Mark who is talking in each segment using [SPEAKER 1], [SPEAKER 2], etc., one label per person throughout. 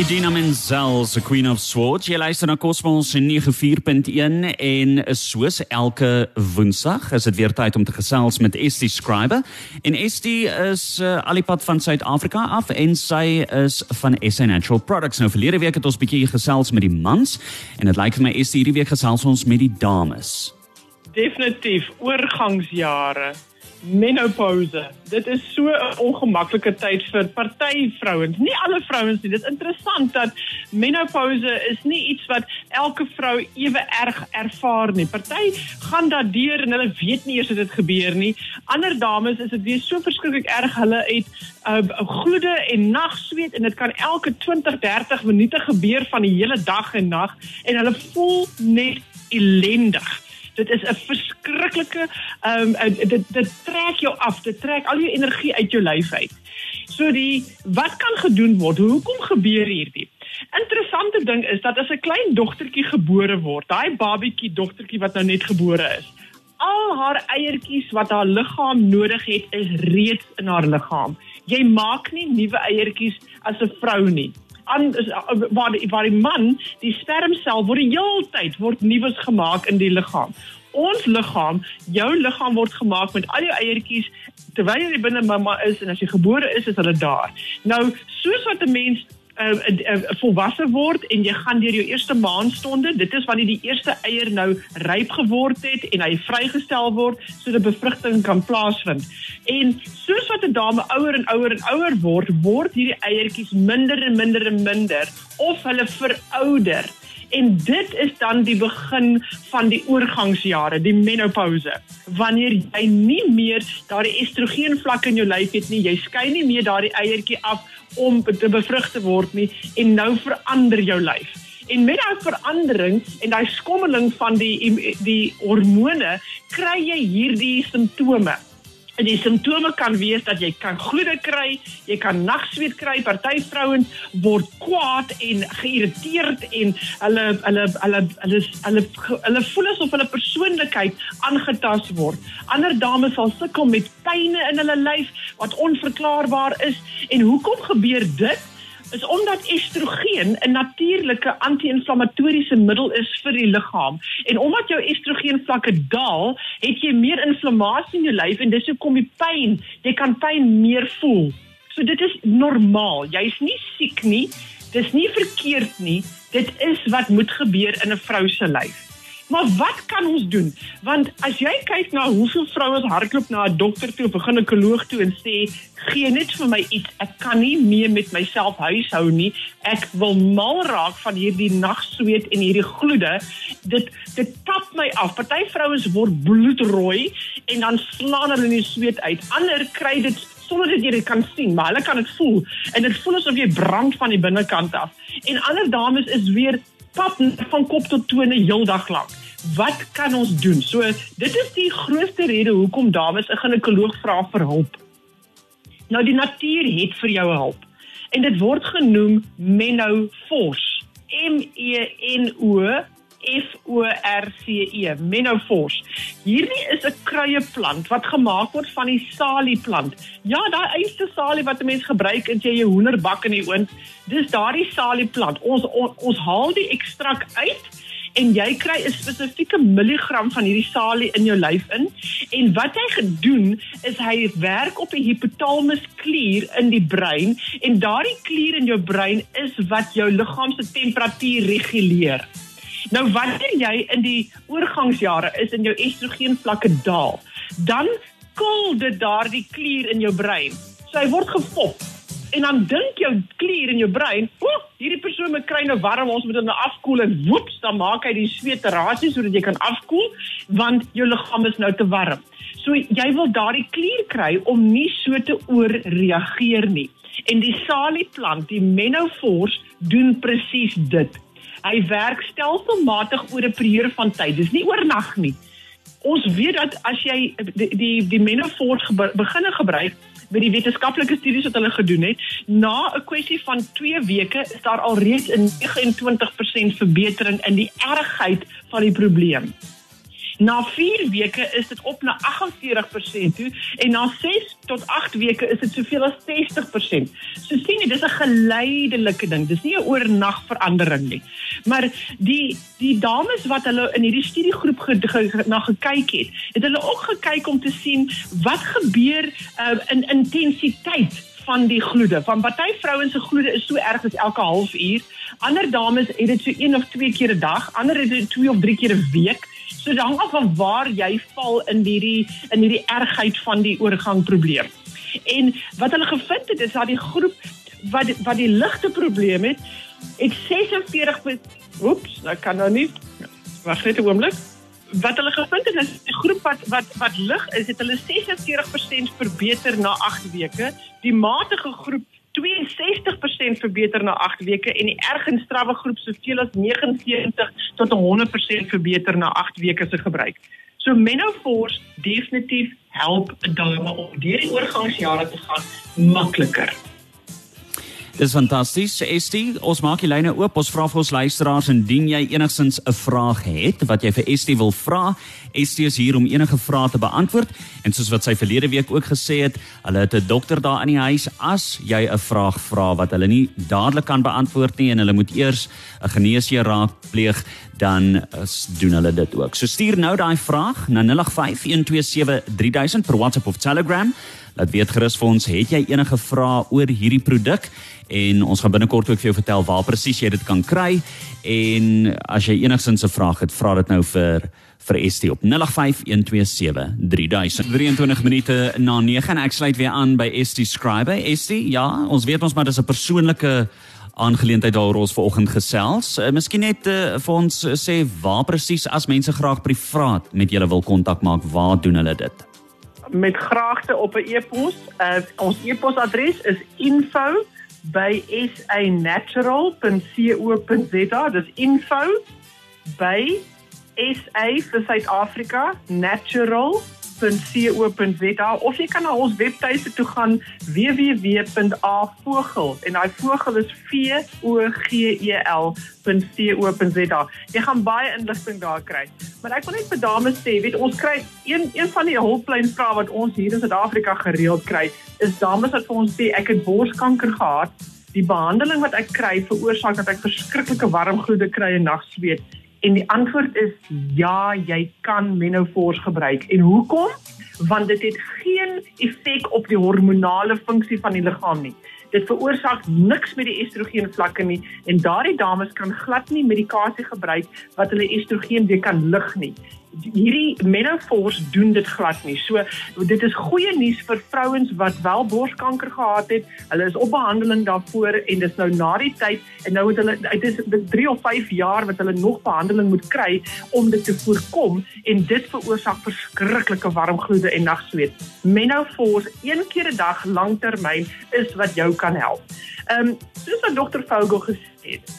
[SPEAKER 1] Idina Menzel se Queen of Swords. Jy luister na Cosmos 94.1 en soos elke Woensdag is dit weer tyd om te gesels met Estie Scriber. En Estie is uh, alipad van Suid-Afrika af en sy is van SA Natural Products. Nou verlede week het ons bietjie gesels met die mans en dit lyk vir my Estie hierdie week gesels ons met die dames.
[SPEAKER 2] Definitief oorgangsjare menopause. Dit is so 'n ongemaklike tyd vir party vrouens. Nie alle vrouens nie. Dit is interessant dat menopause is nie iets wat elke vrou ewe erg ervaar nie. Party gaan daardeur en hulle weet nie eers dat dit gebeur nie. Ander dames is dit weer so verskriklik erg. Hulle het 'n uh, gloede en nagsweet en dit kan elke 20, 30 minute gebeur van die hele dag en nag en hulle voel net ellendig. Dit is 'n verskriklike ehm um, dit dit trek jou af, dit trek al jou energie uit jou lyf uit. So die wat kan gedoen word? Hoekom gebeur hierdie? Interessante ding is dat as 'n klein dogtertjie gebore word, daai babietjie dogtertjie wat nou net gebore is, al haar eiertjies wat haar liggaam nodig het, is reeds in haar liggaam. Jy maak nie nuwe eiertjies as 'n vrou nie aan waar die, waar die man die spermsel word die heeltyd word nuus gemaak in die liggaam. Ons liggaam, jou liggaam word gemaak met al jou eiertjies terwyl jy binne mamma is en as jy gebore is is hulle daar. Nou soos wat 'n mens uh, uh, volwasse word en jy gaan deur jou eerste maandstonde, dit is wanneer die eerste eier nou ryp geword het en hy vrygestel word sodat bevrugting kan plaasvind. En soos wat 'n dame ouer en ouer en ouer word, word hierdie eiertjies minder en minder en minder of hulle verouder. En dit is dan die begin van die oorgangsjare, die menopouse. Wanneer jy nie meer daardie estrogen vlak in jou lyf het nie, jy skei nie meer daardie eiertjie af om te bevrug te word nie en nou verander jou lyf. En met daai verandering en daai skommeling van die die hormone, kry jy hierdie simptome. En die simptome kan wees dat jy kan gloede kry, jy kan nagsweet kry, party vrouens word kwaad en geïrriteerd en hulle hulle hulle hulle hulle hulle voel asof hulle persoonlikheid aangetast word. Ander dames sal sukkel met pynne in hulle lyf wat onverklaarbaar is. En hoekom gebeur dit? Is omdat estrogen 'n natuurlike anti-inflammatoriese middel is vir die liggaam. En omdat jou estrogen vlakke daal, het jy meer inflammasie in jou lyf en dis hoekom jy pyn, jy kan pyn meer voel. So dit is normaal. Jy's nie siek nie. Dis nie verkeerd nie. Dit is wat moet gebeur in 'n vrou se lyf. Maar wat kan ons doen? Want as jy kyk na hoeveel vroue hardloop na 'n dokter toe of 'n ginekoloog toe en sê gee net vir my iets, ek kan nie meer met myself huishou nie. Ek wil mal raak van hierdie nagsweet en hierdie gloede. Dit dit tap my af. Party vrouens word bloedrooi en dan slaan hulle in die sweet uit. Ander kry dit sonder dat jy dit kan sien, maar hulle kan dit voel en dit voel asof jy brand van die binnekant af. En ander dames is weer pap van kop tot tone heeldag lank. Wat kan ons doen? So dit is die grootste rede hoekom dames 'n ginekoloog vra vir hulp. Nou die natuur het vir jou hulp. En dit word genoem Menopause. M E N O F O R C E, Menopause. Hierdie is 'n kruieplant wat gemaak word van die salieplant. Ja, daai eerste salie wat 'n mens gebruik in jy hoenderbak in die oond, dis daardie salieplant. Ons on, ons haal die ekstrak uit en jy kry 'n spesifieke milligram van hierdie salie in jou lyf in en wat hy gedoen is hy werk op die hypothalamus klier in die brein en daardie klier in jou brein is wat jou liggaam se temperatuur reguleer. Nou wanneer jy in die oorgangsjare is en jou estrogen vlakke daal, dan koel dit daardie klier in jou brein. So hy word gepop en dan dink jou klier in jou brein, "O, hierdie persoon moet kry nou warm, ons moet hom nou afkoel en woeps, dan maak hy die sweeterasie sodat jy kan afkoel want jou liggaam is nou te warm." So jy wil daardie klier kry om nie so te oorreageer nie. En die salieplant, die Menopause, doen presies dit. Hy werk stelselmatig oor 'n periode van tyd. Dis nie oornag nie. Ons weet dat as jy die die, die Menopause begin gebruik met die wetenskaplike studies wat hulle gedoen het, na 'n kwessie van 2 weke is daar al reeds 'n 29% verbetering in die ergheid van die probleem. Na 4 weke is dit op na 48% toe en na 6 tot 8 weke is dit soveel as 60%. So sien jy, dis 'n geleidelike ding. Dis nie 'n oornag verandering nie. Maar die die dames wat hulle in hierdie studiegroep ge, ge, ge, na gekyk het, het hulle ook gekyk om te sien wat gebeur uh, in intensiteit van die gloede. Van party vrouens se gloede is so erg as elke halfuur. Ander dames het dit so een of twee keer 'n dag, ander het dit twee of drie keer 'n week. So dit hang af van waar jy val in hierdie in hierdie ergheid van die oorgangprobleem. En wat hulle gevind het is dat die groep wat wat die ligte probleem het, het 46 Oeps, nou kan nou nie. Wag net 'n oomblik. Wat hulle gevind het is die groep wat wat wat lig is, het hulle 46% verbeter na 8 weke. Die matige groep 62% verbeter na 8 weke en die erg en strawwe groep soveel as 79 tot 100% verbeter na 8 weke se gebruik. So menopause definitief help 'n dame om deur die oorgangsjare te gaan makliker.
[SPEAKER 1] Dis fantasties. Estie, ons maak die lyne oop. Ons vra vir ons luisteraars indien jy enigsins 'n vraag het wat jy vir Estie wil vra. Estie is hier om enige vrae te beantwoord en soos wat sy verlede week ook gesê het, hulle het 'n dokter daar in die huis as jy 'n vraag vra wat hulle nie dadelik kan beantwoord nie en hulle moet eers 'n geneesheer raadpleeg dan doen hulle dit ook. So stuur nou daai vraag na 0851273000 per WhatsApp of Telegram. Laat weet gerus vir ons, het jy enige vrae oor hierdie produk? En ons gaan binnekort ook vir jou vertel waar presies jy dit kan kry. En as jy enigsins 'n vraag het, vra dit nou vir vir Estie op 0851273000. 23 minute na 9 en ek sluit weer aan by Estie Scribe. Estie, ja, ons weet ons maar dis 'n persoonlike aangeleentheid daar ons vanoggend gesels. Uh, miskien net uh, vir ons uh, sê waar presies as mense graag privaat met julle wil kontak maak, waar doen hulle dit?
[SPEAKER 2] Met graagte op 'n e-pos. Uh, ons e-posadres is info by sanatural.co.za. Dis info by SA vir Suid-Afrika natural www.co.za of jy kan na ons webtuiste toe gaan www.avogel en daai vogel is v o g e l.co.za. Jy gaan baie inligting daar kry. Maar ek wil net vir dames sê, weet ons kry een een van die hulplyn vrae wat ons hier in Suid-Afrika gereeld kry, is dames wat vir ons sê ek het borskanker gehad. Die behandeling wat ek kry veroorsaak dat ek verskriklike warm gloede kry en nagsweet. En die antwoord is ja, jy kan menopause gebruik. En hoekom? Want dit het geen effek op die hormonale funksie van die liggaam nie. Dit veroorsaak niks met die estrogen vlakke nie en daardie dames kan glad nie medikasie gebruik wat hulle estrogen weer kan lig nie hierdie menopause doen dit glad nie. So dit is goeie nuus vir vrouens wat wel borskanker gehad het. Hulle is op behandeling daarvoor en dis nou na die tyd en nou het hulle dit is 3 of 5 jaar wat hulle nog behandeling moet kry om dit te voorkom en dit veroorsaak verskriklike warm gloede en nagsweet. Menopause een keer 'n dag langtermyn is wat jou kan help. Ehm um, soos wat dokter Vogel gesê het,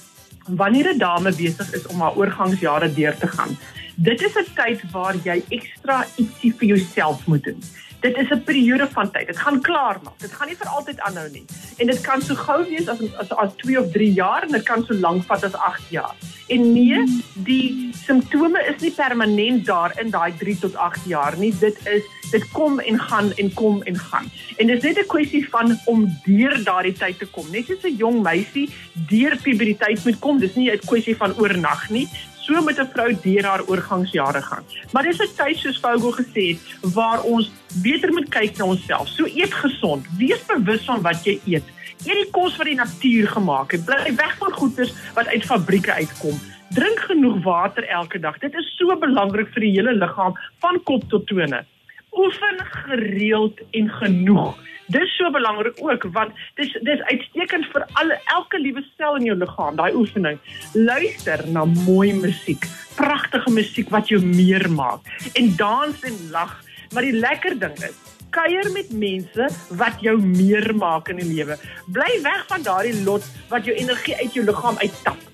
[SPEAKER 2] wanneer 'n dame besig is om haar oorgangsjare deur te gaan, Dit is 'n tyd waar jy ekstra ietsie vir jouself moet doen. Dit is 'n periode van tyd. Dit gaan klaar maak. Dit gaan nie vir altyd aanhou nie. En dit kan so gou wees as as as 2 of 3 jaar en dit kan so lank vat as 8 jaar. En nee, die simptome is nie permanent daar in daai 3 tot 8 jaar nie. Dit is dit kom en gaan en kom en gaan. En dit is net 'n kwessie van om deur daardie tyd te kom. Net soos 'n jong meisie deur puberteit moet kom. Dis nie 'n kwessie van oornag nie so met 'n vrou deur haar oorgangsjare gaan. Maar dis 'n tyd soos Fogo gesê het waar ons beter moet kyk na onsself. So eet gesond, wees bewus van wat jy eet. Eet die kos wat die natuur gemaak het. Bly weg van goeders wat uit fabrieke uitkom. Drink genoeg water elke dag. Dit is so belangrik vir die hele liggaam van kop tot tone. Oefen gereeld en genoeg. Dis so belangrik ook want dis dis uitstekend vir alle elke liewe sel in jou liggaam, daai oefening. Luister na mooi musiek, pragtige musiek wat jou meer maak en dans en lag. Maar die lekker ding is, kuier met mense wat jou meer maak in die lewe. Bly weg van daardie lot wat jou energie uit jou liggaam uittap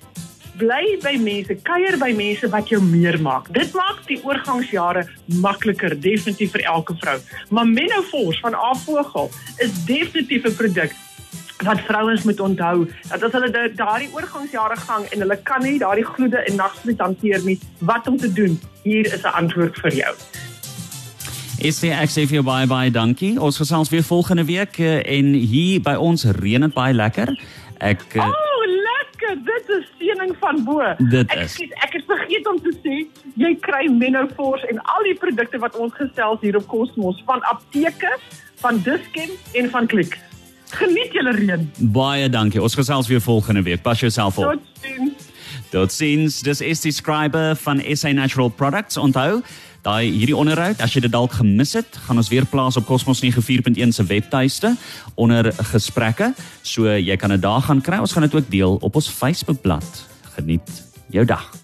[SPEAKER 2] bly by mense, kuier by mense wat jou meer maak. Dit maak die oorgangsjare makliker definitief vir elke vrou. Maar Menopause van Avogel is definitief 'n produk wat vrouens moet onthou dat as hulle daardie oorgangsjare gang en hulle kan nie daardie gloede en nagsvlies hanteer nie, wat om te doen? Hier is 'n antwoord vir jou.
[SPEAKER 1] Is die Xavier bye bye dankie. Ons gesels weer volgende week eh, en hier by ons reën dit baie lekker. Ek
[SPEAKER 2] oh. Dit is seëning van bo.
[SPEAKER 1] Dit
[SPEAKER 2] ek skiet, ek het vergeet om te sê jy kry Menopause en al die produkte wat ons gesels hier op Cosmos van apteke, van Dischem en van Klik. Geniet julle reën.
[SPEAKER 1] Baie dankie. Ons gesels weer volgende week. Pas jouself op.
[SPEAKER 2] Totsiens.
[SPEAKER 1] Totsiens. Dis is die skrywer van SA Natural Products. Onthou, daai hierdie onderhoud, as jy dit dalk gemis het, gaan ons weer plaas op Cosmos 94.1 se webtuiste onder gesprekke. So jy kan dit daar gaan kry. Ons gaan dit ook deel op ons Facebookblad. Geniet jou dag.